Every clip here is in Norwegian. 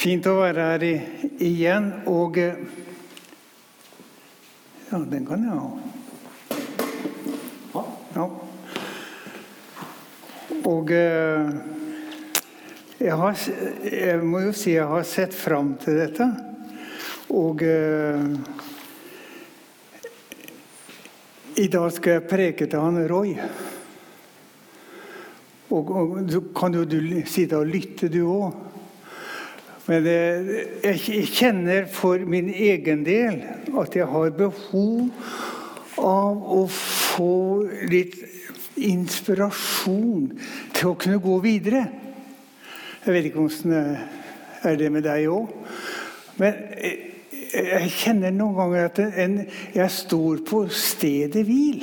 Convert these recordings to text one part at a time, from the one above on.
Fint å være her i, igjen. Og eh, Ja, den kan jeg ha. Ja. Og eh, jeg, har, jeg må jo si jeg har sett fram til dette. Og eh, i dag skal jeg preke til han Roy. Og, og så kan jo du sitte og lytte, du òg. Men eh, jeg kjenner for min egen del at jeg har behov av å få litt inspirasjon til å kunne gå videre. Jeg vet ikke hvordan det er det med deg òg. Men jeg kjenner noen ganger at jeg står på stedet hvil.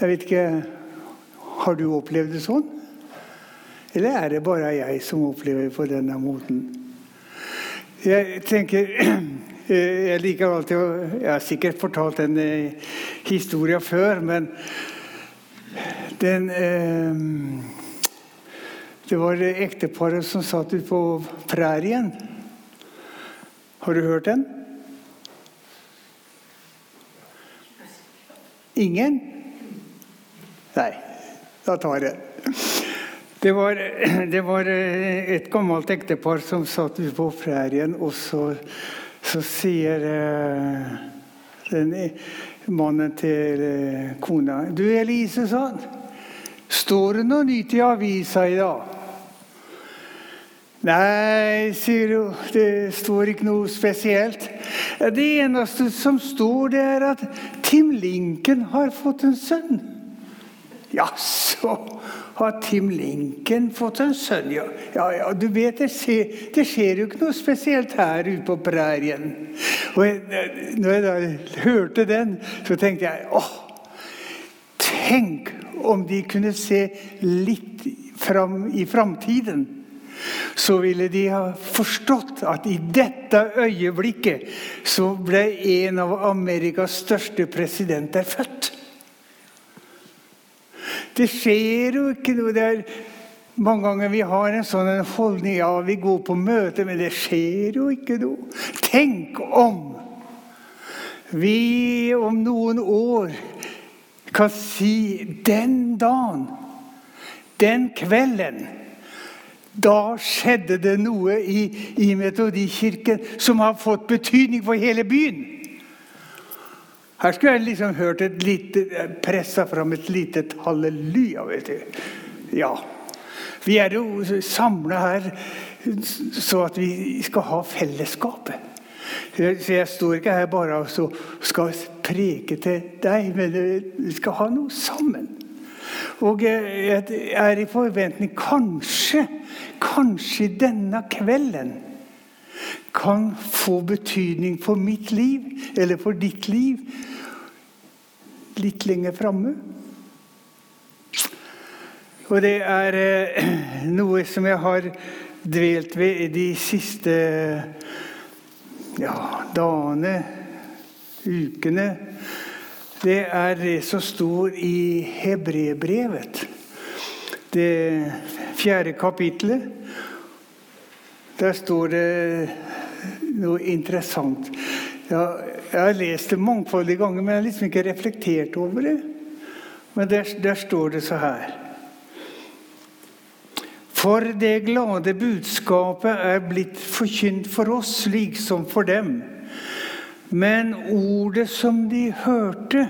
Jeg vet ikke Har du opplevd det sånn? Eller er det bare jeg som opplever på denne måten? Jeg tenker Jeg liker alltid å Jeg har sikkert fortalt den historie historien før, men den eh, Det var det ekteparet som satt ute på prærien. Har du hørt den? Ingen? Nei, da tar jeg det var, det var et gammelt ektepar som satt ute på prærien, og så, så sier eh, den mannen til eh, kona Du Elise, sa. Står det noe nytt i avisa i dag? Nei, sier hun. Det står ikke noe spesielt. Det eneste som står, det er at Tim Lincoln har fått en sønn. Jaså, har Tim Lincoln fått en sønn? Ja, ja, ja du vet, det skjer, det skjer, jo ikke noe spesielt her ute på prærien. Og jeg, når jeg da hørte den, så tenkte jeg åh, tenk om de kunne se litt fram i framtiden. Så ville de ha forstått at i dette øyeblikket så ble en av Amerikas største presidenter født. Det skjer jo ikke noe. Det er mange ganger vi har en sånn holdning ja, vi går på møte, men det skjer jo ikke noe. Tenk om vi om noen år kan si den dagen, den kvelden da skjedde det noe i, i Metodikirken som har fått betydning for hele byen. Her skulle jeg liksom hørt et lite, pressa fram et lite halleluja. vet du. Ja. Vi er jo samla her så at vi skal ha fellesskapet. Så jeg står ikke her bare og skal preke til deg, men vi skal ha noe sammen. Og jeg er i forventning Kanskje, kanskje denne kvelden kan få betydning for mitt liv, eller for ditt liv, litt lenger framme. Og det er eh, noe som jeg har dvelt ved de siste ja, dagene, ukene. Det er det som står i Hebrebrevet. Det fjerde kapitlet. Der står det noe interessant. Ja, jeg har lest det mangfoldige ganger, men jeg har liksom ikke reflektert over det. Men der, der står det så her For det glade budskapet er blitt forkynt for oss, slik som for dem. Men ordet som de hørte,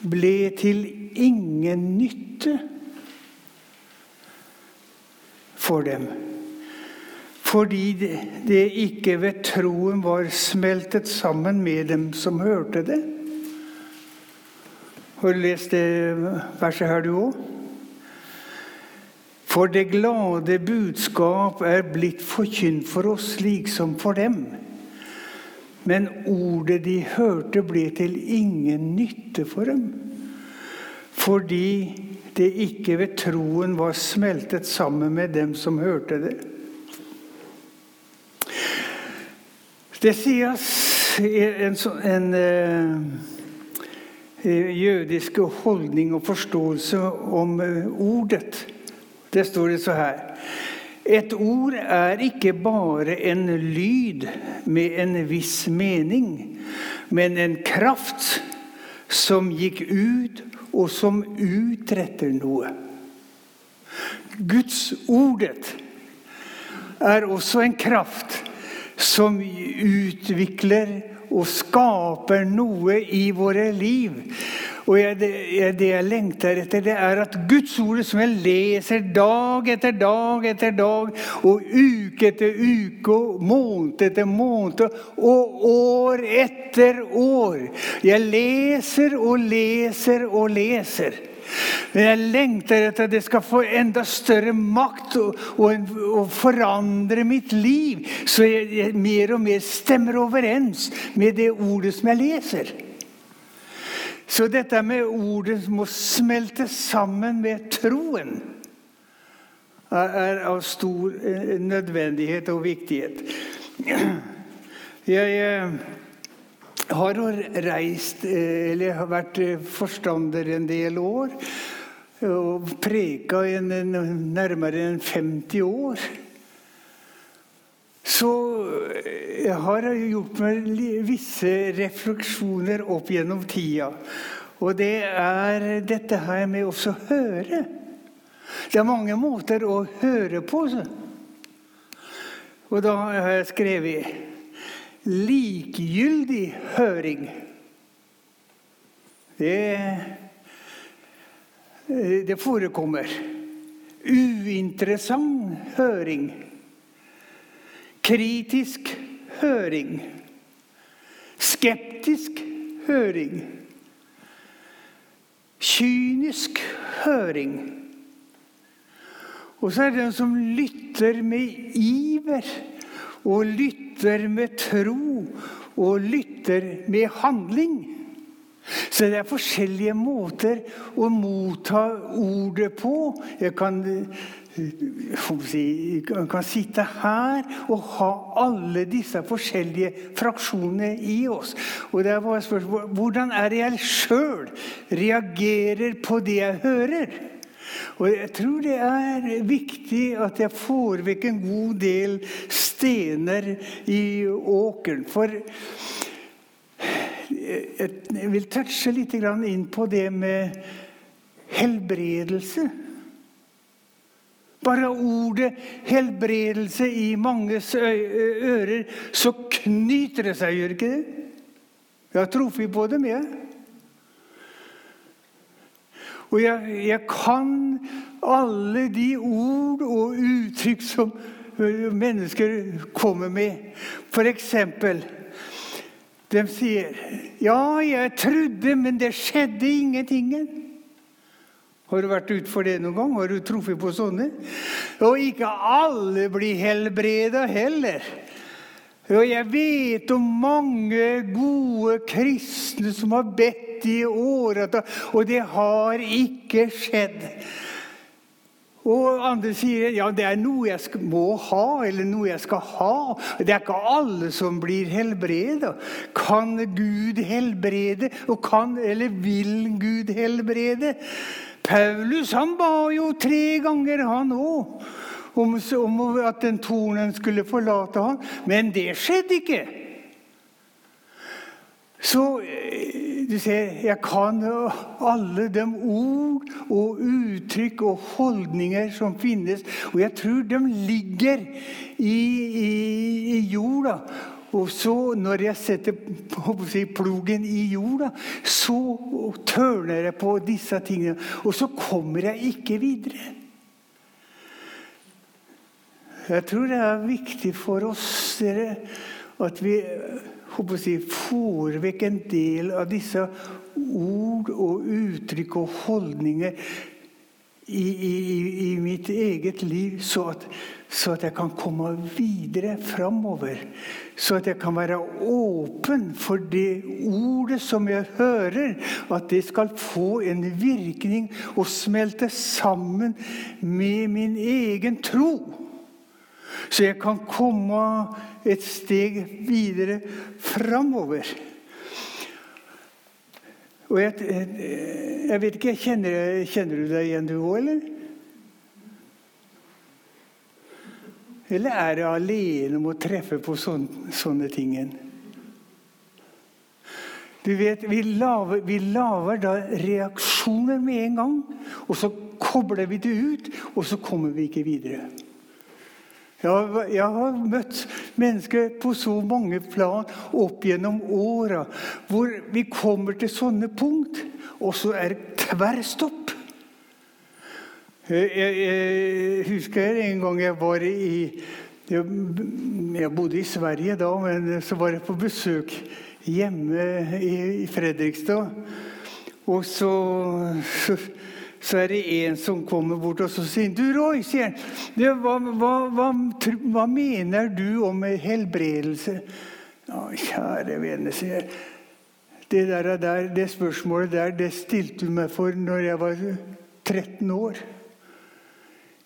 ble til ingen nytte for dem fordi det ikke ved troen var smeltet sammen med dem som hørte det. Har du lest det verset her, du òg? For det glade budskap er blitt forkynt for oss slik som for dem. Men ordet de hørte, ble til ingen nytte for dem. Fordi det ikke ved troen var smeltet sammen med dem som hørte det. Det sies en, en, en eh, jødisk holdning og forståelse om eh, ordet. Det står det så her. Et ord er ikke bare en lyd med en viss mening, men en kraft som gikk ut, og som utretter noe. Guds ordet er også en kraft som utvikler og skaper noe i våre liv. Og jeg, det, jeg, lengter etter, det er at Guds ord, som jeg leser dag etter dag etter dag, og uke etter uke, og måned etter måned, og år etter år Jeg leser og leser og leser. Men jeg lengter etter at det skal få enda større makt og, og, og forandre mitt liv, så jeg, jeg mer og mer stemmer overens med det ordet som jeg leser. Så dette med ordet må smelte sammen med troen er av stor eh, nødvendighet og viktighet. Jeg eh, har reist, eller vært forstander en del år og preka i nærmere enn 50 år. Så jeg har gjort meg visse refleksjoner opp gjennom tida. Og det er dette her med også å høre. Det er mange måter å høre på. Og da har jeg skrevet 'likegyldig høring'. Det, det forekommer. Uinteressant høring. Kritisk høring. Skeptisk høring. Kynisk høring. Og så er det den som lytter med iver, og lytter med tro, og lytter med handling. Så det er forskjellige måter å motta ordet på. Jeg kan si, kan sitte her og ha alle disse forskjellige fraksjonene i oss. Og det er bare spørsmål, Hvordan er det jeg sjøl reagerer på det jeg hører? Og jeg tror det er viktig at jeg får vekk en god del stener i åkeren. For jeg vil touche litt inn på det med helbredelse. Bare ordet helbredelse i manges ører, så knyter det seg, gjør ikke det? Jeg har truffet på dem, jeg. Og jeg, jeg, kan alle de ord og uttrykk som mennesker kommer med. For eksempel De sier 'Ja, jeg trodde, men det skjedde ingenting'. Har du vært utfor det noen gang? Har du truffet på sånne? Og ikke alle blir helbreda heller. Og jeg vet om mange gode kristne som har bedt i året, og det har ikke skjedd. Og andre sier ja, det er noe jeg må ha, eller noe jeg skal ha. Det er ikke alle som blir helbredet. Kan Gud helbrede? Og kan, eller vil Gud helbrede? Paulus han ba jo tre ganger, han òg, om, om, at den tornen skulle forlate ham. Men det skjedde ikke. Så eh, du ser, jeg kan alle de ord og uttrykk og holdninger som finnes. Og jeg tror de ligger i, i, i jorda. Og så, når jeg setter jeg, plogen i jorda, så tørner jeg på disse tingene. Og så kommer jeg ikke videre. Jeg tror det er viktig for oss dere, at vi si, får vekk en del av disse ord og uttrykk og holdninger i, i, i mitt eget liv, så at, så at, jeg kan komme videre framover. Så at jeg kan være åpen for det ordet som jeg hører, at det skal få en virkning og smelte sammen med min egen tro. Så jeg kan komme et steg videre framover. Og jeg, jeg, vet ikke, kjenner, kjenner, du deg igjen du òg, eller? Eller er det alene om å treffe på sånne, sånne ting? Du vet, vi laver, vi laver da reaksjoner med en gang, og så kobler vi det ut, og så kommer vi ikke videre. Jeg, har møtt mennesker på så mange plan opp gjennom åra hvor vi kommer til sånne punkt, og så er det tverrstopp. Jeg, jeg, jeg, husker en gang jeg var i jeg, jeg, bodde i Sverige da, men så var jeg på besøk hjemme i, i Fredrikstad. Og så, så, så, er det en som kommer bort og så sier du Roy, sier han, hva, hva, hva, hva, mener du om helbredelse? Å, kjære vene, sier jeg. Det, der, det spørsmålet der det stilte du meg for når jeg var 13 år.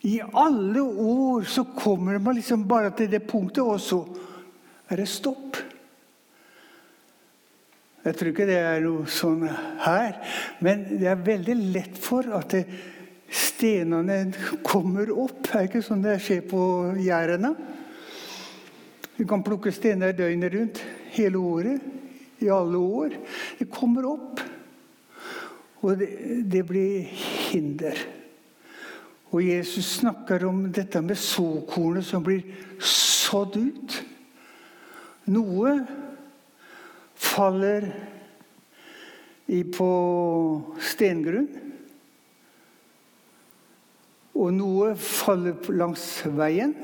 I alle år så kommer man liksom bare til det punktet, og så er det stopp. Jeg tror ikke det er noe sånn her, men det er veldig lett for at det, stenene kommer opp. Det er ikke sånn det skjer på gjerdene. Du kan plukke stener døgnet rundt, hele året, i alle år. Det kommer opp. Og det, det blir hinder. Og Jesus snakker om dette med såkornet som blir sådd ut. Noe faller på stengrunn. Og noe faller langs veien.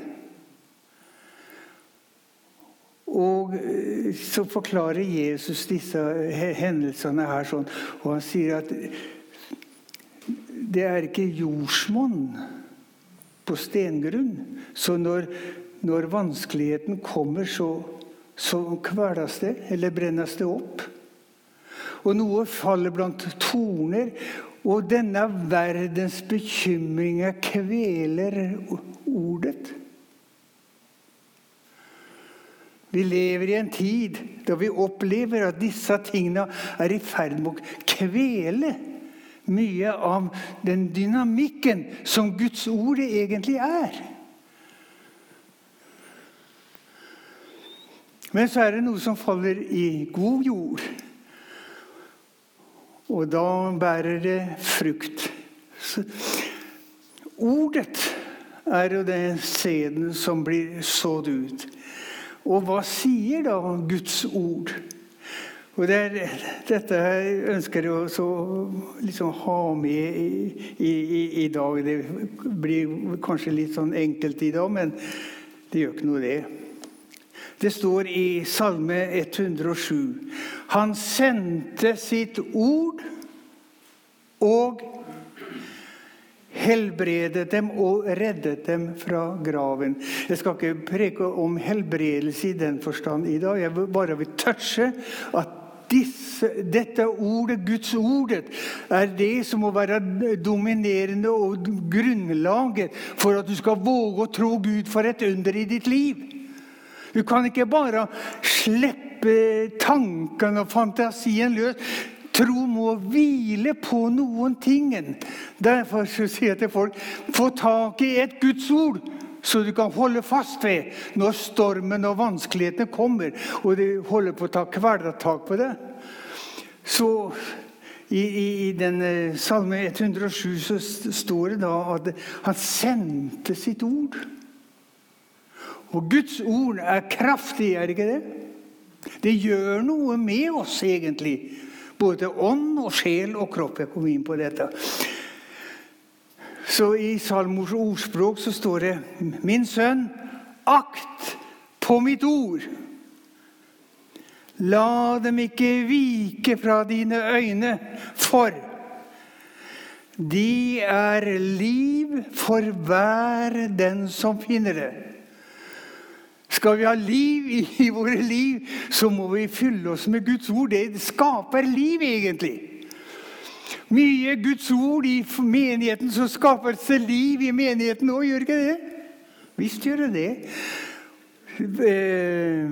Og eh, så forklarer Jesus disse hendelsene her sånn. Og han sier at det er ikke jordsmonn på stengrunn. Så når, når vanskeligheten kommer, så, så kveles det, eller brennes det opp. Og noe faller blant torner. Og denne verdens bekymringer kveler ordet. Vi lever i en tid da vi opplever at disse tingene er i ferd med å kvele mye av den dynamikken som Guds ord egentlig er. Men så er det noe som faller i god jord. Og da bærer det frukt. Så, ordet er jo den sæden som blir sådd ut. Og hva sier da Guds ord? Og det er, Dette ønsker jeg å liksom ha med i, i, i, dag. Det blir kanskje litt sånn enkelt i dag, men det gjør ikke noe, det. Det står i Salme 107.: Han sendte sitt ord og helbredet dem og reddet dem fra graven. Jeg skal ikke preke om helbredelse i den forstand i dag. Jeg bare vil touche at disse, dette ordet, Guds ordet, er det som må være dominerende og grunnlaget for at du skal våge å tro Gud for et under i ditt liv. Du kan ikke bare slippe tankene og fantasien løs. Tro må hvile på noen ting. Derfor sier jeg til folk få tak i et Guds ord så du kan holde fast ved når stormen og vanskelighetene kommer, og du holder på å ta kvelertak på det. Så i, i, i den salme 107 så står det da at han sendte sitt ord. Og Guds ord er kraftig, er det ikke det? Det gjør noe med oss, egentlig. Både ånd og sjel og kropp. Jeg kom inn på dette. Så I Salmors ordspråk så står det 'Min sønn, akt på mitt ord'. La dem ikke vike fra dine øyne, for de er liv for hver den som finner det. Skal vi ha liv i, våre liv, så må vi fylle oss med Guds ord. Det skaper liv, egentlig. Mye Guds ord i menigheten, så skaper det liv i menigheten òg, gjør ikke det? Visst gjør det det. Eh,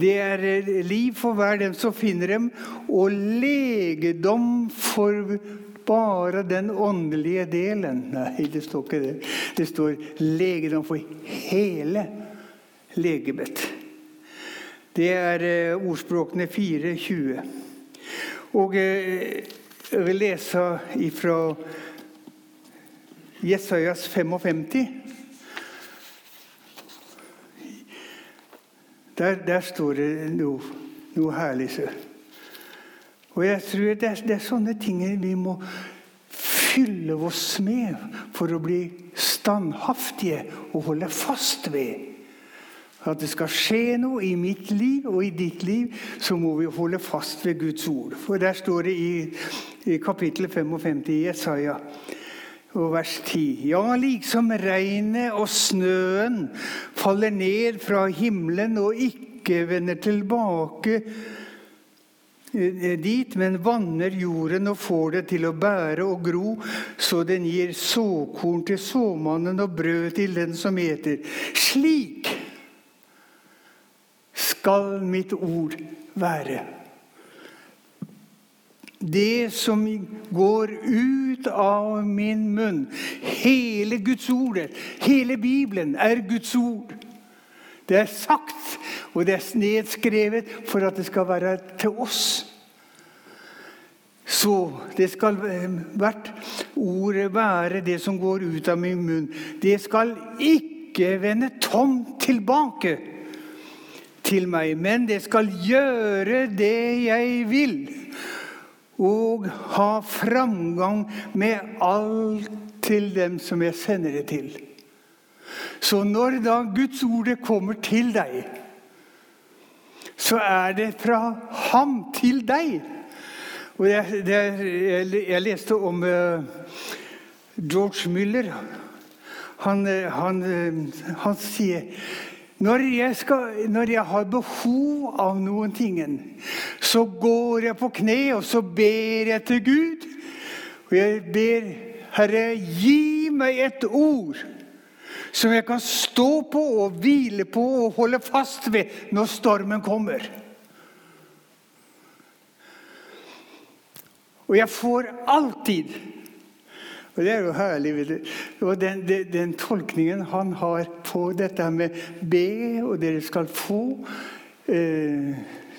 det er liv for hver dem som finner dem, og legedom for bare den åndelige delen. Nei, det står ikke det. Det står legedom for hele legemet. Det er eh, ordspråkene 4.20. Og eh, jeg vil lese ifra Jesajas 55. Der, der står det noe, noe herlig. Og jeg tror det er, det er, sånne ting vi må fylle oss med for å bli standhaftige og holde fast ved. At det skal skje noe i mitt liv og i ditt liv, så må vi holde fast ved Guds ord. For der står det i, i kapittel 55 i Jesaja og vers 10. Ja, liksom regnet og snøen faller ned fra himmelen og ikke vender tilbake dit, men vanner jorden og får det til å bære og gro, så den gir såkorn til såmannen og brød til den som eter. Slik skal mitt ord være. Det som går ut av min munn, hele Guds ord, hele Bibelen, er Guds ord. Det er sagt, og det er nedskrevet for at det skal være til oss. Så det skal hvert ordet være det som går ut av min munn. Det skal ikke vende tomt tilbake til meg, men det skal gjøre det jeg vil og ha framgang med alt til dem som jeg sender det til. Så når da Guds ord kommer til deg, så er det fra ham til deg. Og jeg, det, jeg, jeg leste om uh, George Müller. Han, uh, han, uh, han sier når jeg, skal, når jeg, har behov av noen ting, så går jeg på kne og så ber jeg til Gud. Og jeg ber Herre, gi meg et ord som jeg kan stå på og hvile på og holde fast ved når stormen kommer. Og jeg får alltid og Det er jo herlig. Og den, den, den, tolkningen han har på dette med be, og dere skal få eh,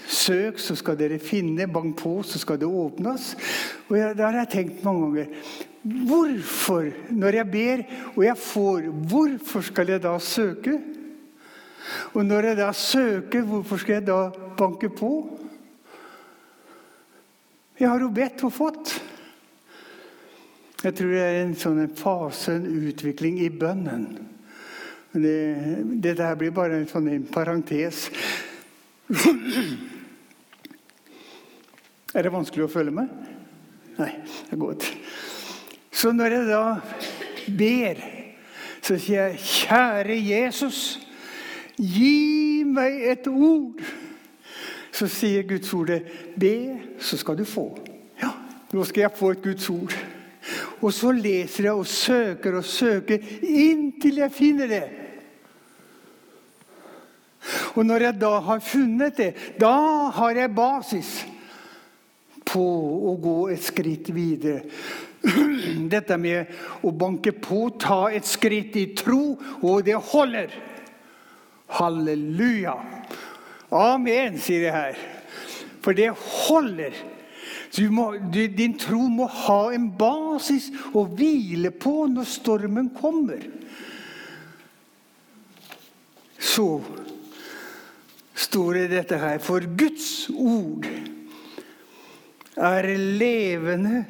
Søk, så skal dere finne. Bank på, så skal det åpnes. Og jeg, Der har jeg tenkt mange ganger Hvorfor, når jeg ber og jeg får, hvorfor skal jeg da søke? Og når jeg da søker, hvorfor skal jeg da banke på? Jeg har jo bedt og fått. Jeg tror det er en sånn fase, en utvikling i bønnen. Det, dette her blir bare en sånn en parentes. Er det vanskelig å følge med? Nei, det er godt. Så når jeg da ber, så sier jeg, 'Kjære Jesus, gi meg et ord.' Så sier Guds ord, 'Be, så skal du få'. Ja, nå skal jeg få et Guds ord. Og så leser jeg og søker og søker inntil jeg finner det. Og når jeg da har funnet det, da har jeg basis på å gå et skritt videre. Dette med å banke på, ta et skritt i tro, og det holder. Halleluja. Amen, sier jeg her. For det holder. Må, din tro må ha en basis å hvile på når stormen kommer. Så står det dette her For Guds ord er levende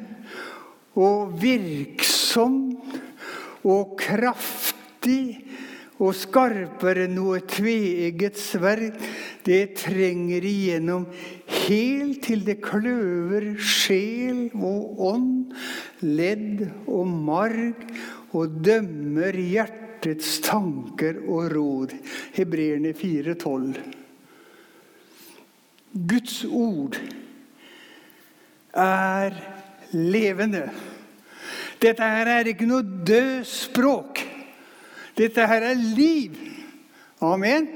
og virksom og kraftig og skarpere enn noe tveegget sverd. Det trenger igjennom helt til det kløver sjel og ånd, ledd og marg, og dømmer hjertets tanker og råd. Hebreerne 4,12. Guds ord er levende. Dette her er ikke noe død språk. Dette her er liv. Amen.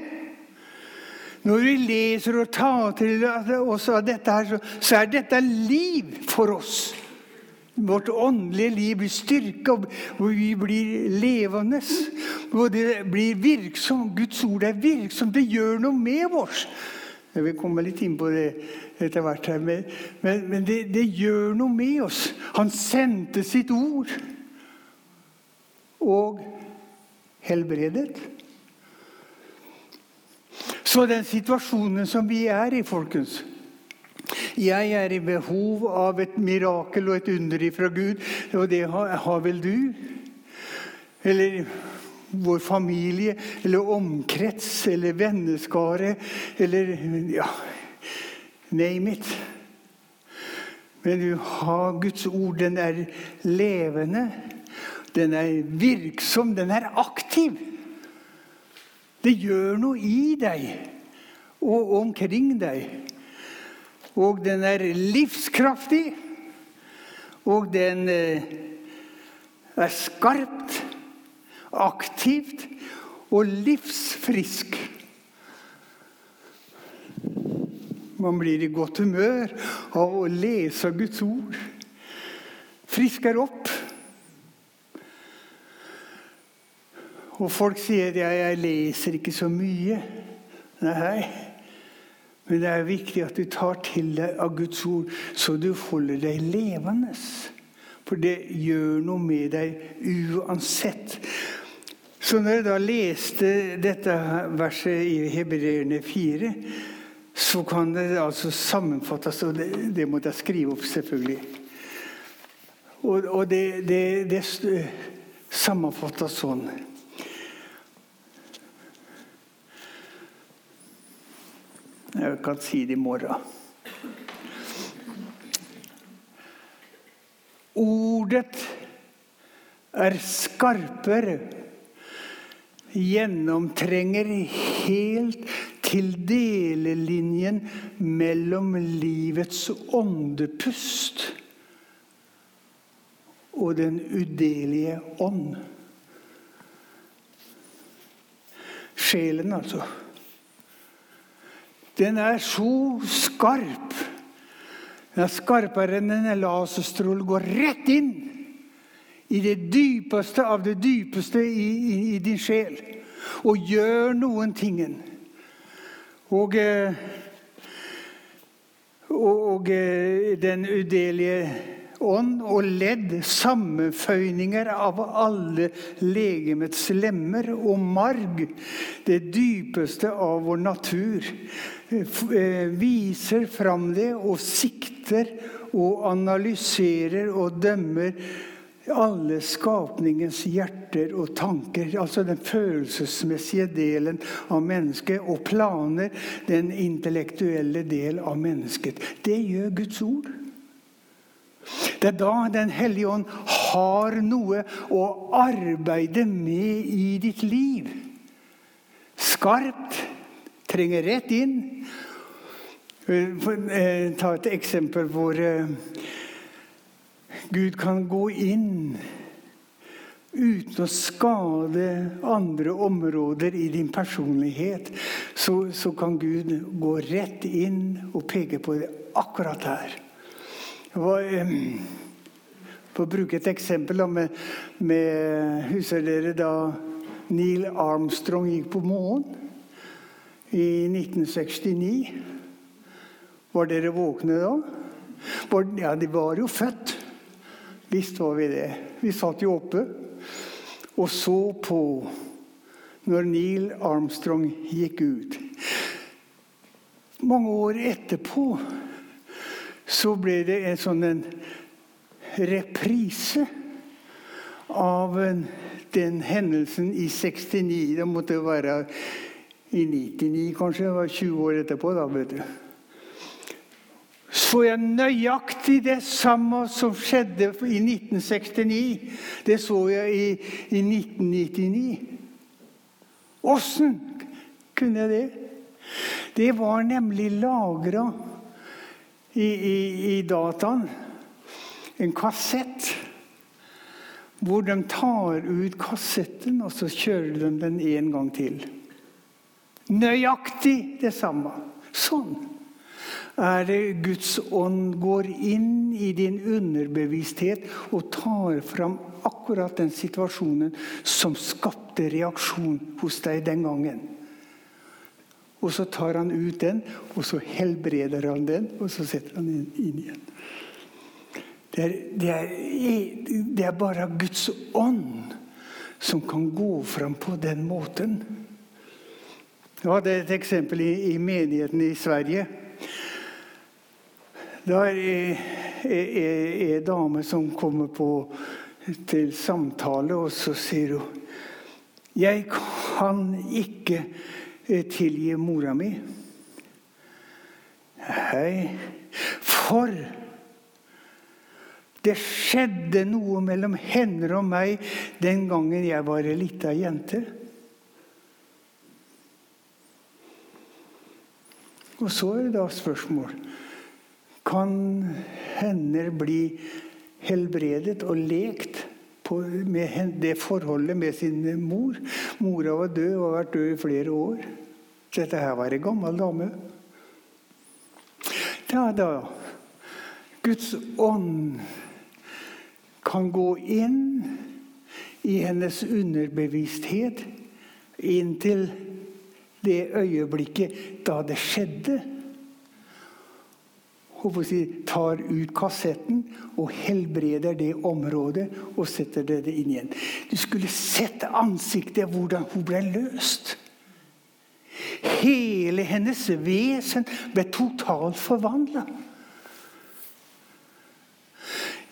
Når vi leser og tar til oss av dette, her, så er dette liv for oss. Vårt åndelige liv blir styrka, og vi blir levende. Og det blir virksomt. Guds ord er virksomt. Det gjør noe med oss. Jeg vil komme litt inn på det etter hvert. her, Men, men, men det, det, gjør noe med oss. Han sendte sitt ord og helbredet. Så den situasjonen som vi er i, folkens Jeg er i behov av et mirakel og et under ifra Gud, og det har, har vel du? Eller vår familie, eller omkrets, eller venneskare, eller ja, name it. Men du har Guds ord. Den er levende. Den er virksom. Den er aktiv. Det gjør noe i deg og omkring deg. Og den er livskraftig, og den eh, er skarpt, aktivt og livsfrisk. Man blir i godt humør av å lese Guds ord. Frisker opp. Og folk sier ja, 'jeg leser ikke så mye'. Nei. Men det er viktig at du tar til deg av Guds ord, så du holder deg levende. For det gjør noe med deg uansett. Så når jeg da leste dette verset i Hebreerne 4, så kan det altså sammenfattes Og det, det måtte jeg skrive opp, selvfølgelig. Og, og det, det, det sammenfattes sånn Jeg kan si det i morgen. Ordet er skarpere, gjennomtrenger helt til delelinjen mellom livets åndepust og den udelige ånd. Sjelen, altså. Den er så skarp. Den er skarpere enn en laserstråle. Går rett inn i det dypeste av det dypeste i, i, i din sjel. Og gjør noen tingen. Og, eh, og, og eh, den udelige ånd og ledd, sammenføyninger av alle legemets lemmer og marg, det dypeste av vår natur, eh, viser fram det og sikter og analyserer og dømmer alle skapningens hjerter og tanker, altså den følelsesmessige delen av mennesket, og planer, den intellektuelle del av mennesket. Det gjør Guds ord. Det er da Den hellige ånd har noe å arbeide med i ditt liv. Skarpt, trenger rett inn. Eh, ta et eksempel hvor eh, Gud kan gå inn uten å skade andre områder i din personlighet. Så, så kan Gud gå rett inn og peke på det akkurat her. For å bruke et eksempel med, med Husker dere da Neil Armstrong gikk på månen i 1969? Var dere våkne da? Ja, de var jo født. Visst var vi det. Vi satt jo oppe og så på når Neil Armstrong gikk ut. Mange år etterpå så ble det en sånn en reprise av den hendelsen i 69. Det måtte være i 99, kanskje. Det var 20 år etterpå. da, vet du. Så jeg nøyaktig det samme som skjedde i 1969. Det så jeg i, i 1999. Åssen kunne jeg det? Det var nemlig lagra i, i, i dataen en kassett hvor de tar ut kassetten, og så kjører de den en gang til. Nøyaktig det samme. Sånn. Er Guds ånd går inn i din underbevissthet og tar fram akkurat den situasjonen som skapte reaksjon hos deg den gangen. Og så tar han ut den, og så helbreder han den, og så setter han den inn igjen. Det er, det er, det er bare Guds ånd som kan gå fram på den måten. Jeg hadde et eksempel i, i menigheten i Sverige. Da er ei dame som kommer på, til samtale, og så sier hun Jeg kan ikke eh, tilgi mora mi. Hei. For det skjedde noe mellom henne og meg den gangen jeg var ei lita jente. Og så er det da spørsmål Kan hender bli helbredet og lekt på, med det forholdet med sin mor? Mora var død og har vært død i flere år. Dette her var ei gammel dame. Ja, da Guds ånd kan gå inn i hennes underbevissthet inntil det øyeblikket da det skjedde. Si, tar ut kassetten og helbreder det området og setter det inn igjen. Du skulle sett ansiktet, hvordan hun ble løst. Hele hennes vesen ble totalt forvandla.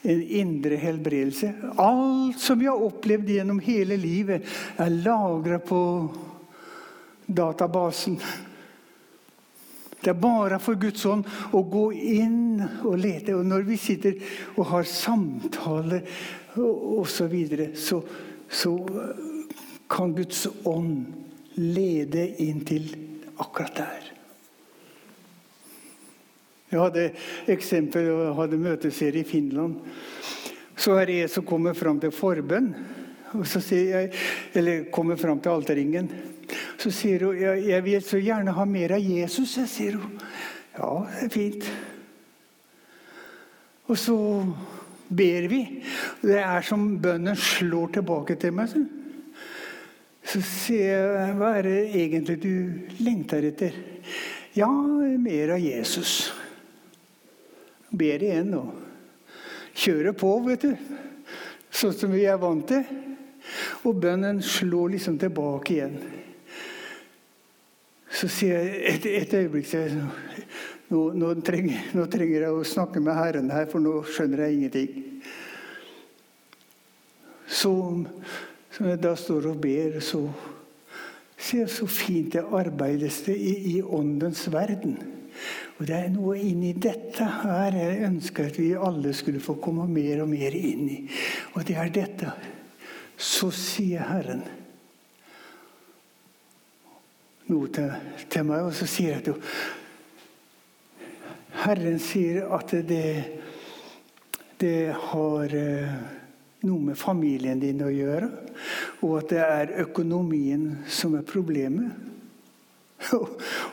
En indre helbredelse. Alt som jeg har opplevd gjennom hele livet, er lagra på databasen. Det er bare for Guds ånd å gå inn og lete. Og når vi sitter og har samtaler osv., så, videre, så så kan Guds ånd lede inn til akkurat der. Jeg hadde eksempel, jeg hadde møteserie i Finland. Så er det jeg som kommer fram til forbønn. Eller kommer fram til alterringen. Så sier hun jeg, vil så gjerne ha mer av Jesus. Jeg sier hun. Ja, det er fint. Og så ber vi. Det er som bønnen slår tilbake til meg. Så sier jeg, hva er det egentlig du lengter etter? Ja, mer av Jesus. Ber igjen og kjører på, vet du. Sånn som vi er vant til. Og bønnen slår liksom tilbake igjen. Så sier jeg et, et øyeblikk sier nå, nå, trenger, nå, trenger, jeg å snakke med Herren her, for nå skjønner jeg ingenting. Så, så jeg da står og ber, så sier jeg så fint det arbeides det i, i åndens verden. Og Det er noe inni dette her jeg ønsker at vi alle skulle få komme mer og mer inn i. Og det er dette. Så sier Herren noe til, til meg, og så sier jeg at Herren sier at det, det har eh, noe med familien din å gjøre, og at det er økonomien som er problemet.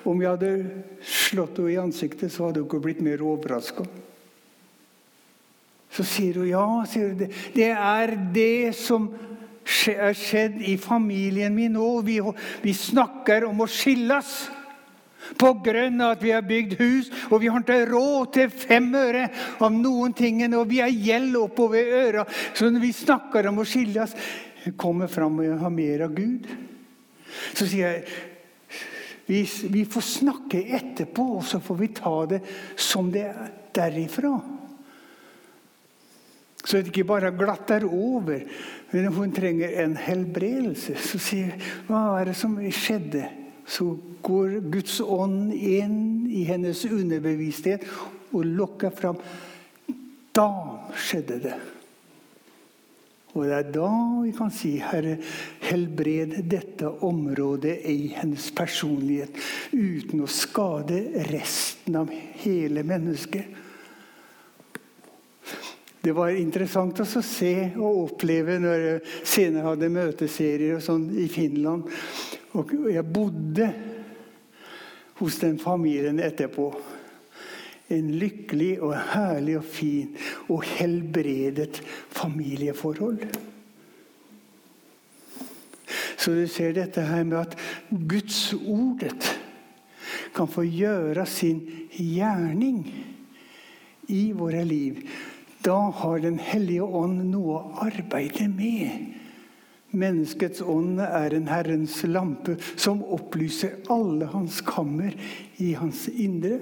Om jeg hadde slått henne i ansiktet, så hadde hun ikke blitt mer overraska. Så sier hun ja. Sier hun, det er det som er skjedd i familien min òg. Vi, vi, snakker om å skilles. På grunn av at vi har bygd hus, og vi har ikke råd til fem øre av noen ting. Og vi har gjeld oppover øra. Så når vi snakker om å skilles, kommer fram og har mer av Gud. Så sier jeg vi, vi får snakke etterpå, og så får vi ta det som det er derifra. Så det ikke bare glatter over. Men hun trenger en helbredelse. Så sier hva er det som skjedde? Så går Guds ånd inn i hennes underbevissthet og lokker fram. Da skjedde det. Og det er da vi kan si, Herre, helbred dette området i hennes personlighet uten å skade resten av hele mennesket. Det var interessant å se og oppleve når jeg senere hadde møteserier sånn i Finland. Og jeg bodde hos den familien etterpå. en lykkelig og herlig og fin og helbredet familieforhold. Så du ser dette her med at Guds ordet kan få gjøre sin gjerning i våre liv. Da har Den hellige ånd noe å arbeide med. Menneskets ånd er en Herrens lampe som opplyser alle hans kammer i hans indre.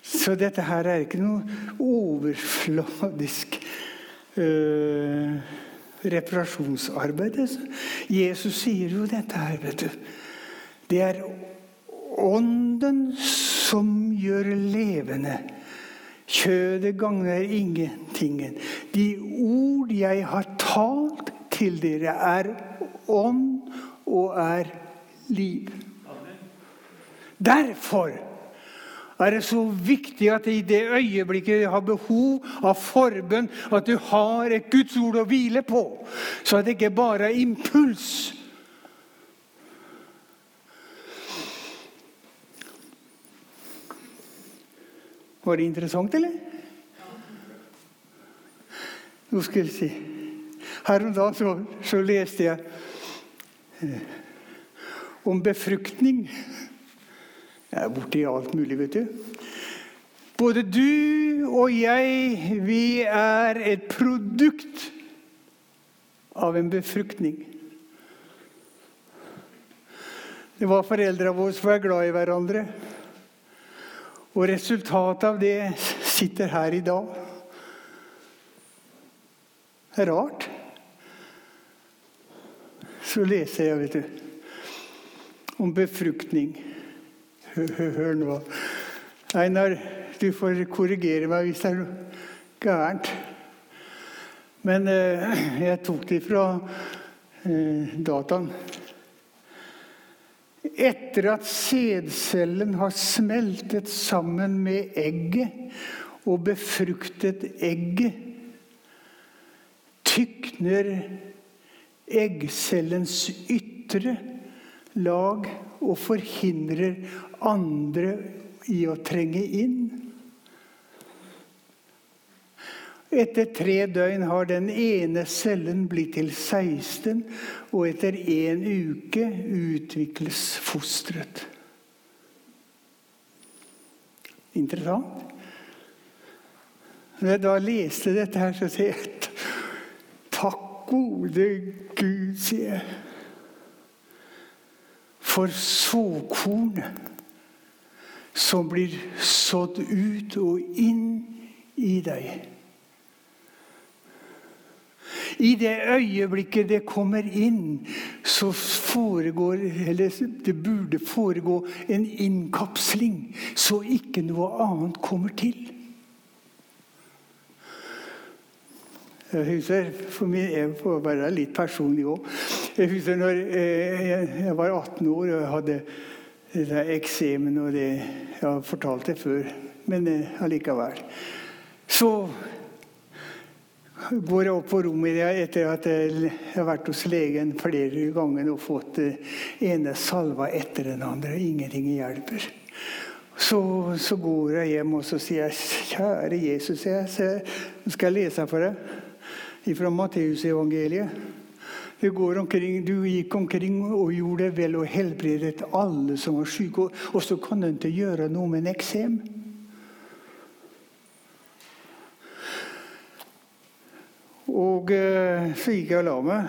Så dette her er ikke noe overfladisk øh, reparasjonsarbeid. Jesus sier jo dette her, vet du. Det er ånden som gjør levende. Kjødet gagner ingentingen. De ord jeg har talt til dere, er ånd og er liv. Derfor er det så viktig at i det øyeblikket du har behov av forbønn, at du har et Guds ord å hvile på, så at det ikke bare er impuls. Var det interessant, eller? Nå skal jeg si Her om dagen så, så leste jeg eh, om befruktning. Jeg er borti alt mulig, vet du. Både du og jeg, vi er et produkt av en befruktning. Det var foreldra våre som var glad i hverandre. Og resultatet av det sitter her i dag. Rart. Så leser jeg, vet du, om befruktning. Hør nå. Einar, du får korrigere meg hvis det er noe gærent. Men eh, jeg tok det fra eh, dataen. Etter at sædcellen har smeltet sammen med egget og befruktet egget, tykner eggcellens ytre lag og forhindrer andre i å trenge inn. Etter tre døgn har den ene cellen blitt til 16, og etter én uke utvikles fosteret. Interessant. Når jeg da leste dette, her, så sier jeg Takk, gode Gud, sier jeg for såkornet som blir sådd ut og inn i deg. I det øyeblikket det kommer inn, så foregår Eller det burde foregå en innkapsling, så ikke noe annet kommer til. Jeg husker, for min, Jeg får være litt personlig òg. Jeg husker når eh, jeg var 18 år og jeg hadde eksemen og det Jeg har fortalt det før, men eh, allikevel. Så går jeg opp på rommet etter at jeg har vært hos legen flere ganger og fått eh, ene salva etter den andre. Ingenting hjelper. Så, så, går jeg hjem og så sier jeg, 'Kjære Jesus', jeg, skal jeg lese for deg fra Matteusevangeliet. Du gikk omkring og gjorde vel og helbredet alle som var syke, og så kan du ikke gjøre noe med en eksem. Og eh, så gikk jeg og la meg.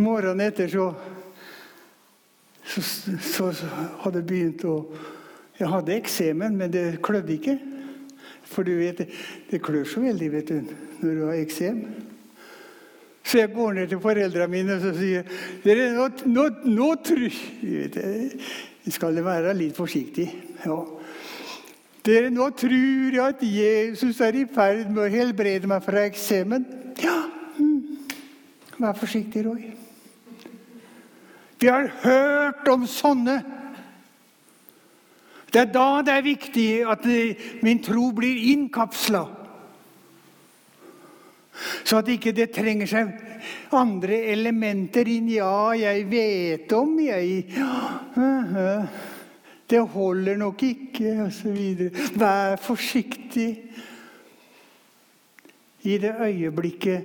Morgenen etter så, så, så, så hadde jeg begynt å Jeg hadde eksemen, men det klødde ikke. For du vet, det klør så veldig vet du, når du har eksem. Så jeg går ned til foreldrene mine og sier dere, nå, nå, nå tror skal være litt forsiktig. Ja. Dere, nå tror jeg at Jesus er i ferd med å helbrede meg fra eksemen. Ja, mm. vær forsiktig, Roy. Vi har hørt om sånne det er da det er viktig at min tro blir innkapsla. Så at ikke det trenger seg andre elementer inn. Ja, jeg vet om, jeg Det holder nok ikke, osv. Vær forsiktig. I det øyeblikket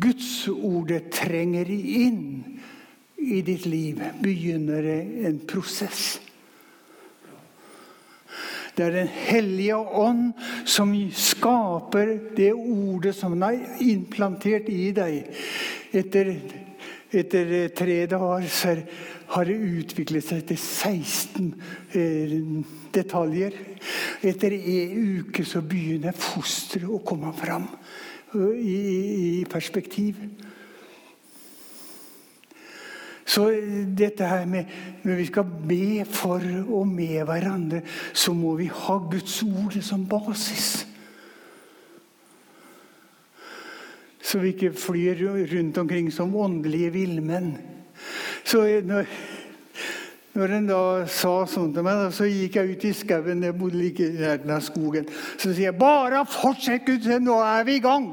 Gudsordet trenger inn i ditt liv, begynner det en prosess. Det er Den hellige ånd som skaper det ordet som er implantert i deg. Etter, etter tre dager så har det utviklet seg til 16 eh, detaljer. Etter en uke så begynner fosteret å komme fram eh, i, i perspektiv. Så dette her med Når vi skal be for og med hverandre, så må vi ha Guds ord som basis. Så vi ikke flyr rundt omkring som åndelige villmenn. Så når, når en da sa sånn til meg, så gikk jeg ut i skauen. Jeg bodde like i nærheten skogen. Så sier jeg bare fortsett, Gud, nå er vi i gang.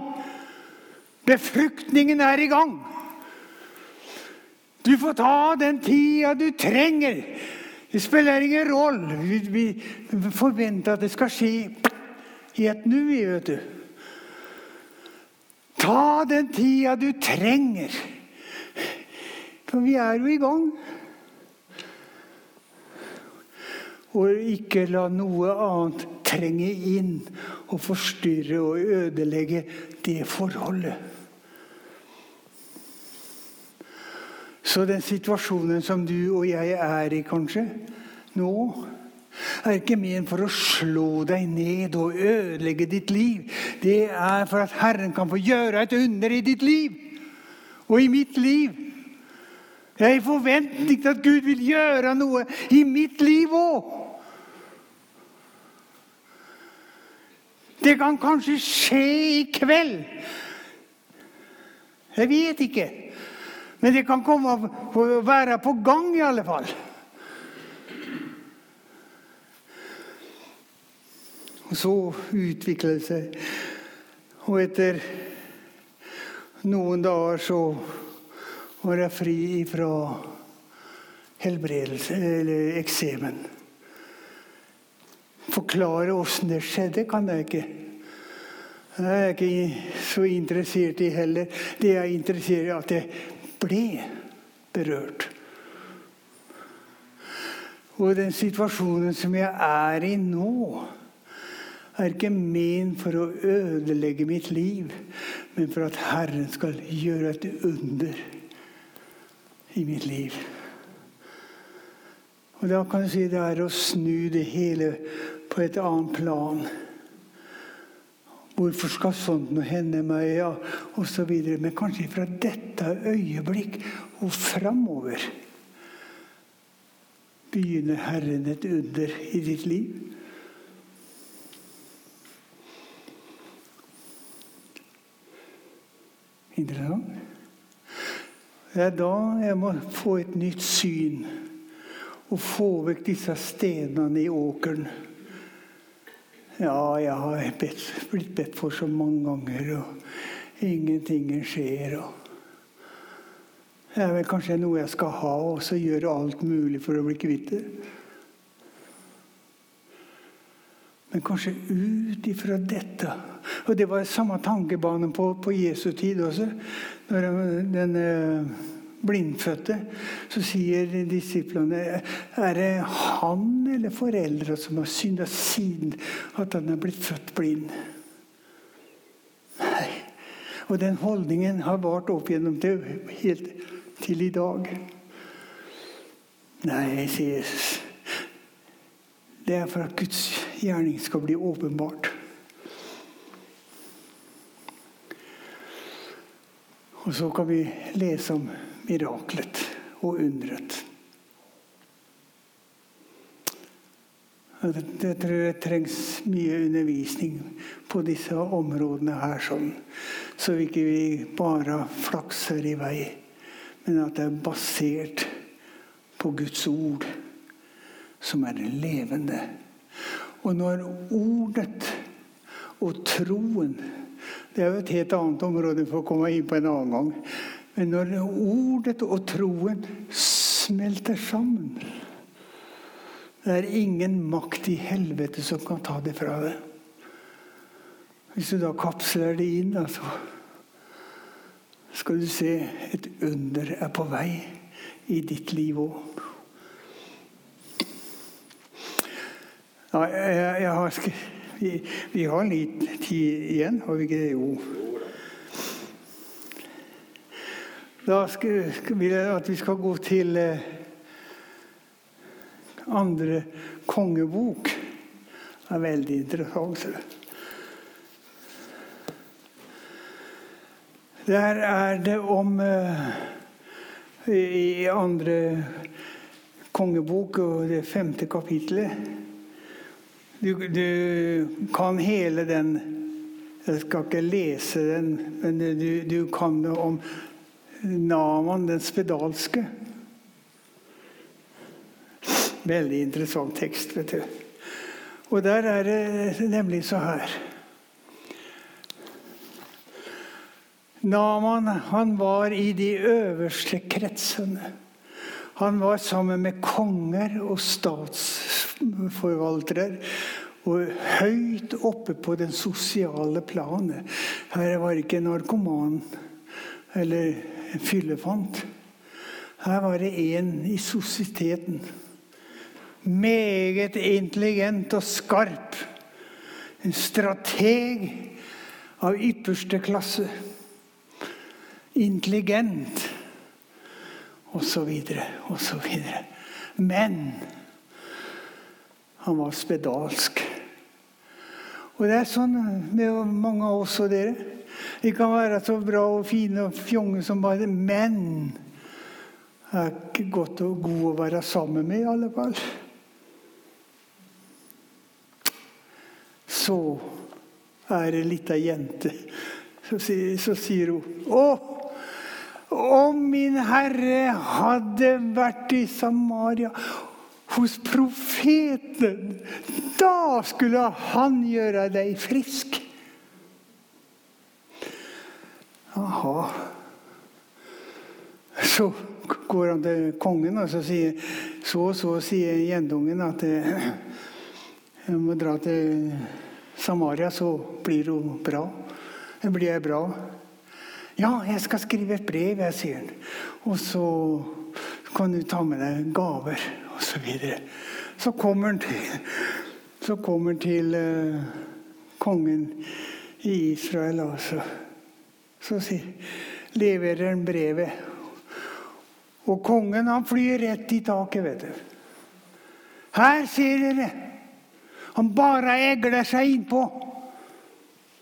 Befruktningen er i gang. Du får ta den tida du trenger. Det spiller ingen rolle. Vi, vi forventer at det skal skje i et nu, vet du. Ta den tida du trenger. For vi er jo i gang. Og ikke la noe annet trenge inn og forstyrre og ødelegge det forholdet. Så den situasjonen som du og jeg er i kanskje nå, er ikke ment for å slå deg ned og ødelegge ditt liv. Det er for at Herren kan få gjøre et under i ditt liv og i mitt liv. Jeg er i forventning til at Gud vil gjøre noe i mitt liv òg. Det kan kanskje skje i kveld. Jeg vet ikke. Men det kan komme å være på gang, i alle fall. Og så utvikler det seg. Og etter noen dager så var jeg fri fra helbredelse, eller eksemen. Forklare åssen det skjedde, kan jeg ikke. Det er jeg ikke så interessert i heller. Det jeg er interessert i, at jeg ble berørt. Og den situasjonen som jeg er i nå, er ikke ment for å ødelegge mitt liv, men for at Herren skal gjøre et under i mitt liv. Og Da kan du si det er å snu det hele på et annet plan. Hvorfor skal sånt noe hende meg? Ja, og så videre. Men kanskje fra dette øyeblikk og framover begynner Herren et under i ditt liv. Interessant. Det er da jeg må få et nytt syn og få vekk disse stenene i åkeren. Ja, jeg har bedt, blitt bedt for så mange ganger, og ingenting skjer. Og det er vel kanskje noe jeg skal ha, og så gjøre alt mulig for å bli kvitt det. Men kanskje ut ifra dette Og det var samme tankebane på, på Jesu tid også. Når den, eh, blindfødte, så sier disiplene er det han eller foreldra som har synda siden at han er blitt født blind. Nei. Og den holdningen har vart opp gjennom til, helt til i dag. Nei, sier Jesus. Det er for at Guds gjerning skal bli åpenbart. Og så kan vi lese om miraklet og undret. Jeg tror det trengs mye undervisning på disse områdene her, sånn, så vi ikke bare flakser i vei, men at det er basert på Guds ord, som er levende. Og når ordet og troen Det er jo et helt annet område for å komme inn på en annen gang. Men når ordet og troen smelter sammen Det er ingen makt i helvete som kan ta det fra deg. Hvis du da kapsler det inn, da, så skal du se et under er på vei i ditt liv òg. Ja, jeg, jeg har, vi, vi, har litt tid igjen, har vi ikke det? Jo. Da skal, vil jeg at vi skal gå til eh, andre kongebok. Det er veldig interessant. Der er det om eh, I andre kongebok og det femte kapittelet du, du kan hele den Jeg skal ikke lese den, men du, du kan det om Naman den spedalske. Veldig interessant tekst, vet du. Og der er det nemlig så her Naman han var i de øverste kretsene. Han var sammen med konger og statsforvaltere. Og høyt oppe på den sosiale planet. Her var det ikke narkoman eller fyllefant. Her var det en i sosieteten. Meget intelligent og skarp. En strateg av ypperste klasse. Intelligent osv. osv. Men han var spedalsk. Og det er sånn med mange av oss og dere. Vi kan være så bra og fine og fjonge som bare Men det er ikke godt og god å være sammen med, i alle fall. Så er det lita jente. Så sier, så sier hun Å, om min Herre hadde vært i Samaria hos profeten, da skulle han gjøre deg frisk. Aha. Så går han til kongen, og så sier så og så sier jentungen at jeg eh, må dra til Samaria, så blir hun bra. Blir jeg bra. Ja, jeg skal skrive et brev, jeg, sier han. Og så kan du ta med deg gaver, osv. Så, så kommer han til, så kommer han til uh, kongen i Israel. og Så leverer han brevet. Og kongen han flyr rett i taket, vet du. Her ser dere! Han bare egler seg innpå.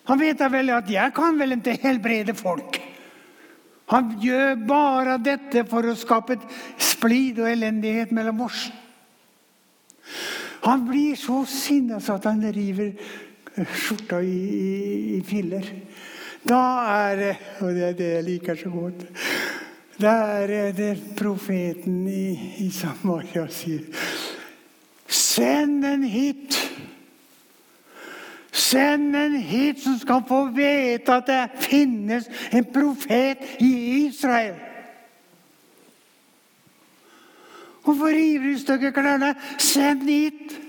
Han vet da vel at jeg kan vel ikke helbrede folk. Han gjør bare dette for å skape et splid og elendighet mellom oss. Han blir så sinna at han river skjorta i, i, i filler. Da er det Og det er det jeg liker så godt. Da er det profeten i, i Samaria sier Send den hit! Send en hit som skal få vite at det finnes en profet i Israel. Hvorfor river du stykker klærne? Send hit!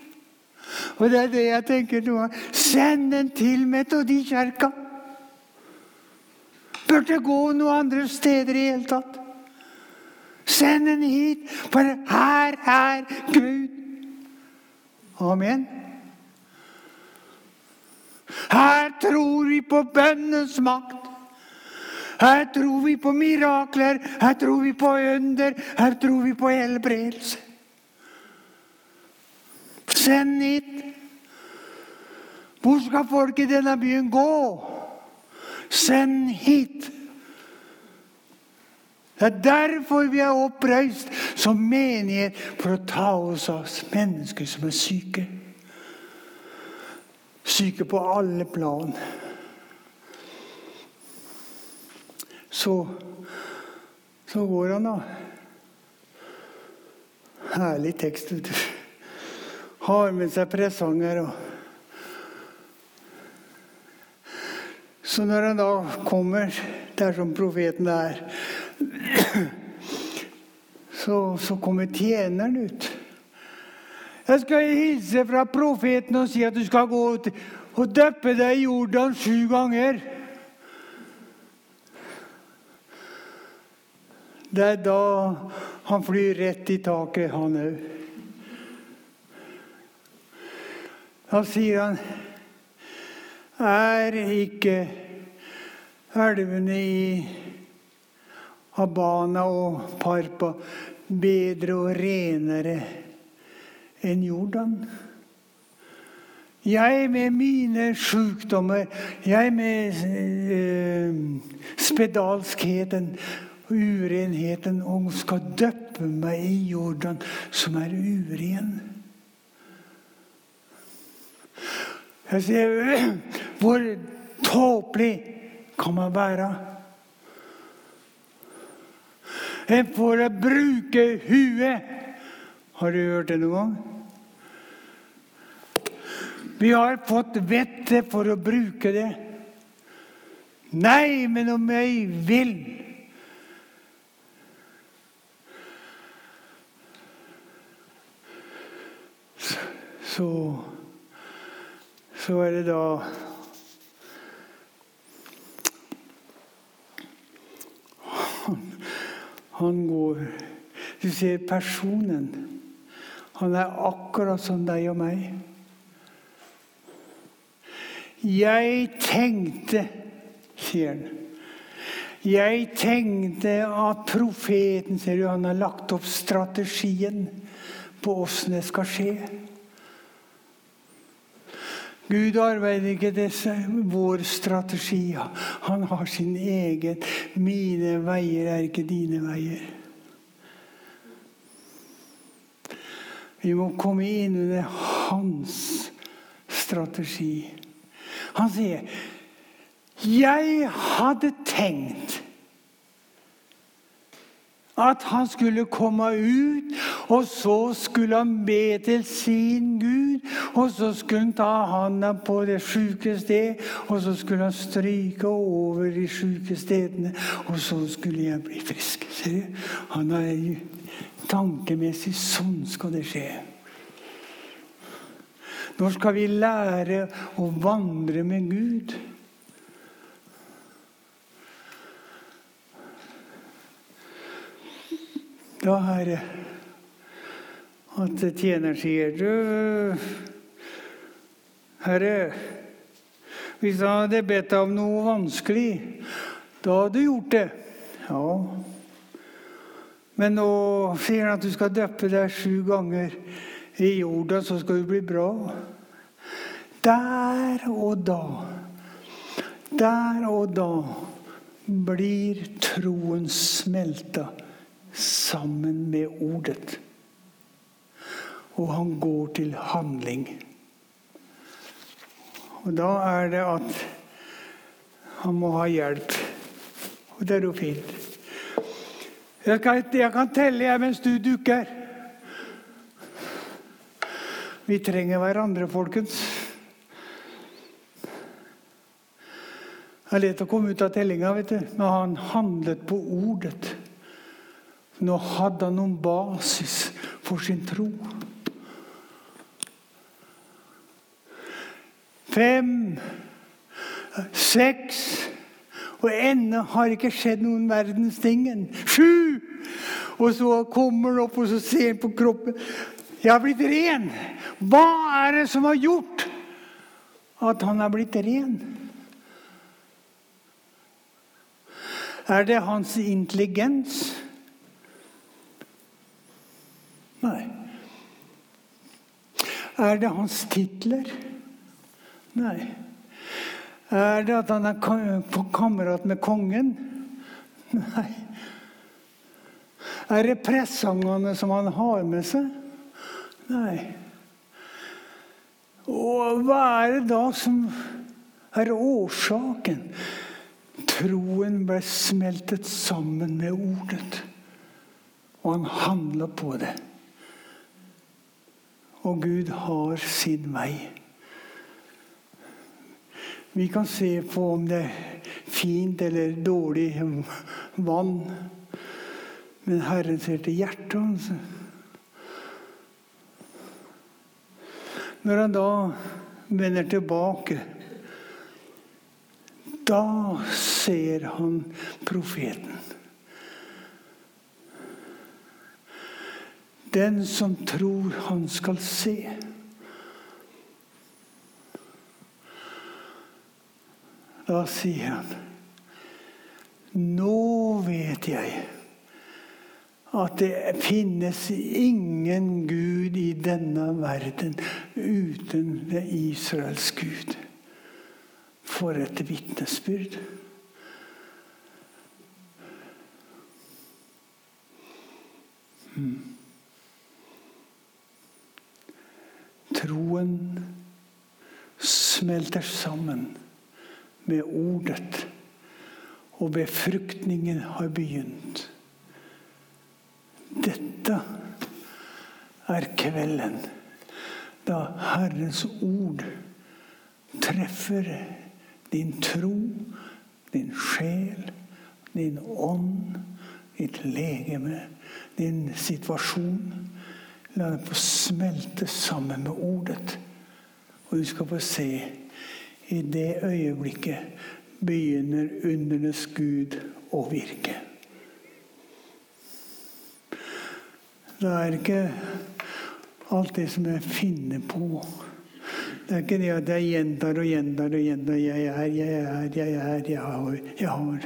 Og det er det jeg tenker nå. Send den til Metodikirka burde gå noen andre steder i hele tatt. Send den hit, for her er Gud. Amen. Her tror vi på bønnens makt. Her tror vi på mirakler, her tror vi på under, her tror vi på helbredelse. Send hit. Hvor skal folk i denne byen gå? Send hit! Det er derfor vi er oppreist som menighet, for å ta oss av mennesker som er syke. Syke på alle plan. Så, så går han, da. Herlig tekst. Har med seg presanger. og Så når han da kommer der som profeten er, så, så kommer tjeneren ut. Jeg skal hilse fra profeten og si at du skal gå ut og døppe deg i Jordan sju ganger. Det er da han flyr rett i taket, han òg. Da sier han Er ikke elvene i Habana og Parpa bedre og renere enn Jordan? Jeg med mine sykdommer, jeg med eh, spedalskheten urenheten og skal døppe meg i Jordan, som er uren. Jeg sier Hvor tåpelig kan man være? En får bruke huet. Har du hørt det noen gang? Vi har fått vettet for å bruke det. Nei, men om jeg vil så, så er det da han, han går Du ser personen. Han er akkurat som deg og meg. Jeg tenkte, sier han Jeg tenkte at profeten ser du, han har lagt opp strategien på åssen det skal skje. Gud arbeider ikke disse, vår strategi. Han har sin egen. Mine veier er ikke dine veier. Vi må komme inn under hans strategi. Han sier 'Jeg hadde tenkt' at han skulle komme ut, og så skulle han be til sin Gud. Og så skulle han ta handa på det sjuke sted, og så skulle han stryke over de sjuke stedene. Og så skulle jeg bli frisk. Ser du? Han er tankemessig sånn skal det skje. Når skal vi lære å vandre med Gud? Da Herre, at tjeneren sier Du, herre, hvis han hadde bedt deg om noe vanskelig, da hadde du gjort det. Ja. Men nå sier han at du skal døppe deg sju ganger i jorda, så skal du bli bra. Der og da, der og da blir troen smelta sammen med ordet. Og han går til handling. Og da er det at han må ha hjelp. Og det er jo fint. Jeg kan, jeg kan telle jeg mens du dukker. Vi trenger hverandre, folkens. Det er lett å komme ut av tellinga, vet du. men han handlet på ordet. Nå hadde han noen basis for sin tro. Fem, seks Og ennå har ikke skjedd noen verdens ting. Sju! Og så kommer han opp og så ser han på kroppen. Jeg har blitt ren. Hva er det som har gjort at han har blitt ren? Er det hans intelligens? Nei. Er det hans titler? Nei. Er det at han er kamerat med kongen? Nei. Er det pressangene som han har med seg? Nei. Og hva er det da som er årsaken? Troen ble smeltet sammen med ordet, og han handla på det. Og Gud har sin vei. Vi kan se på om det er fint eller dårlig vann. Men Herren ser til hjertet hans. Når han da vender tilbake, da ser han profeten. Den som tror han skal se. Da sier han Nå vet jeg at det finnes ingen Gud i denne verden uten det Israels Gud. For et vitnesbyrd. Hmm. Troen smelter sammen med ordet, og befruktningen har begynt. Dette er kvelden da Herrens ord treffer din tro, din sjel, din ånd, ditt legeme, din situasjon. La det få smelte sammen med ordet. Og du skal få se i det øyeblikket begynner undernes Gud å virke. Det er ikke alt det som jeg finner på. Det er ikke det at jeg gjentar og gjentar og gjentar 'jeg er, jeg er, jeg er', jeg har, jeg har.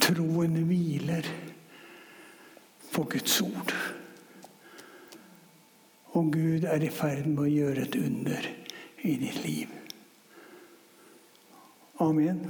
Troen hviler på Guds ord. Og Gud er i ferd med å gjøre et under i ditt liv. Amen.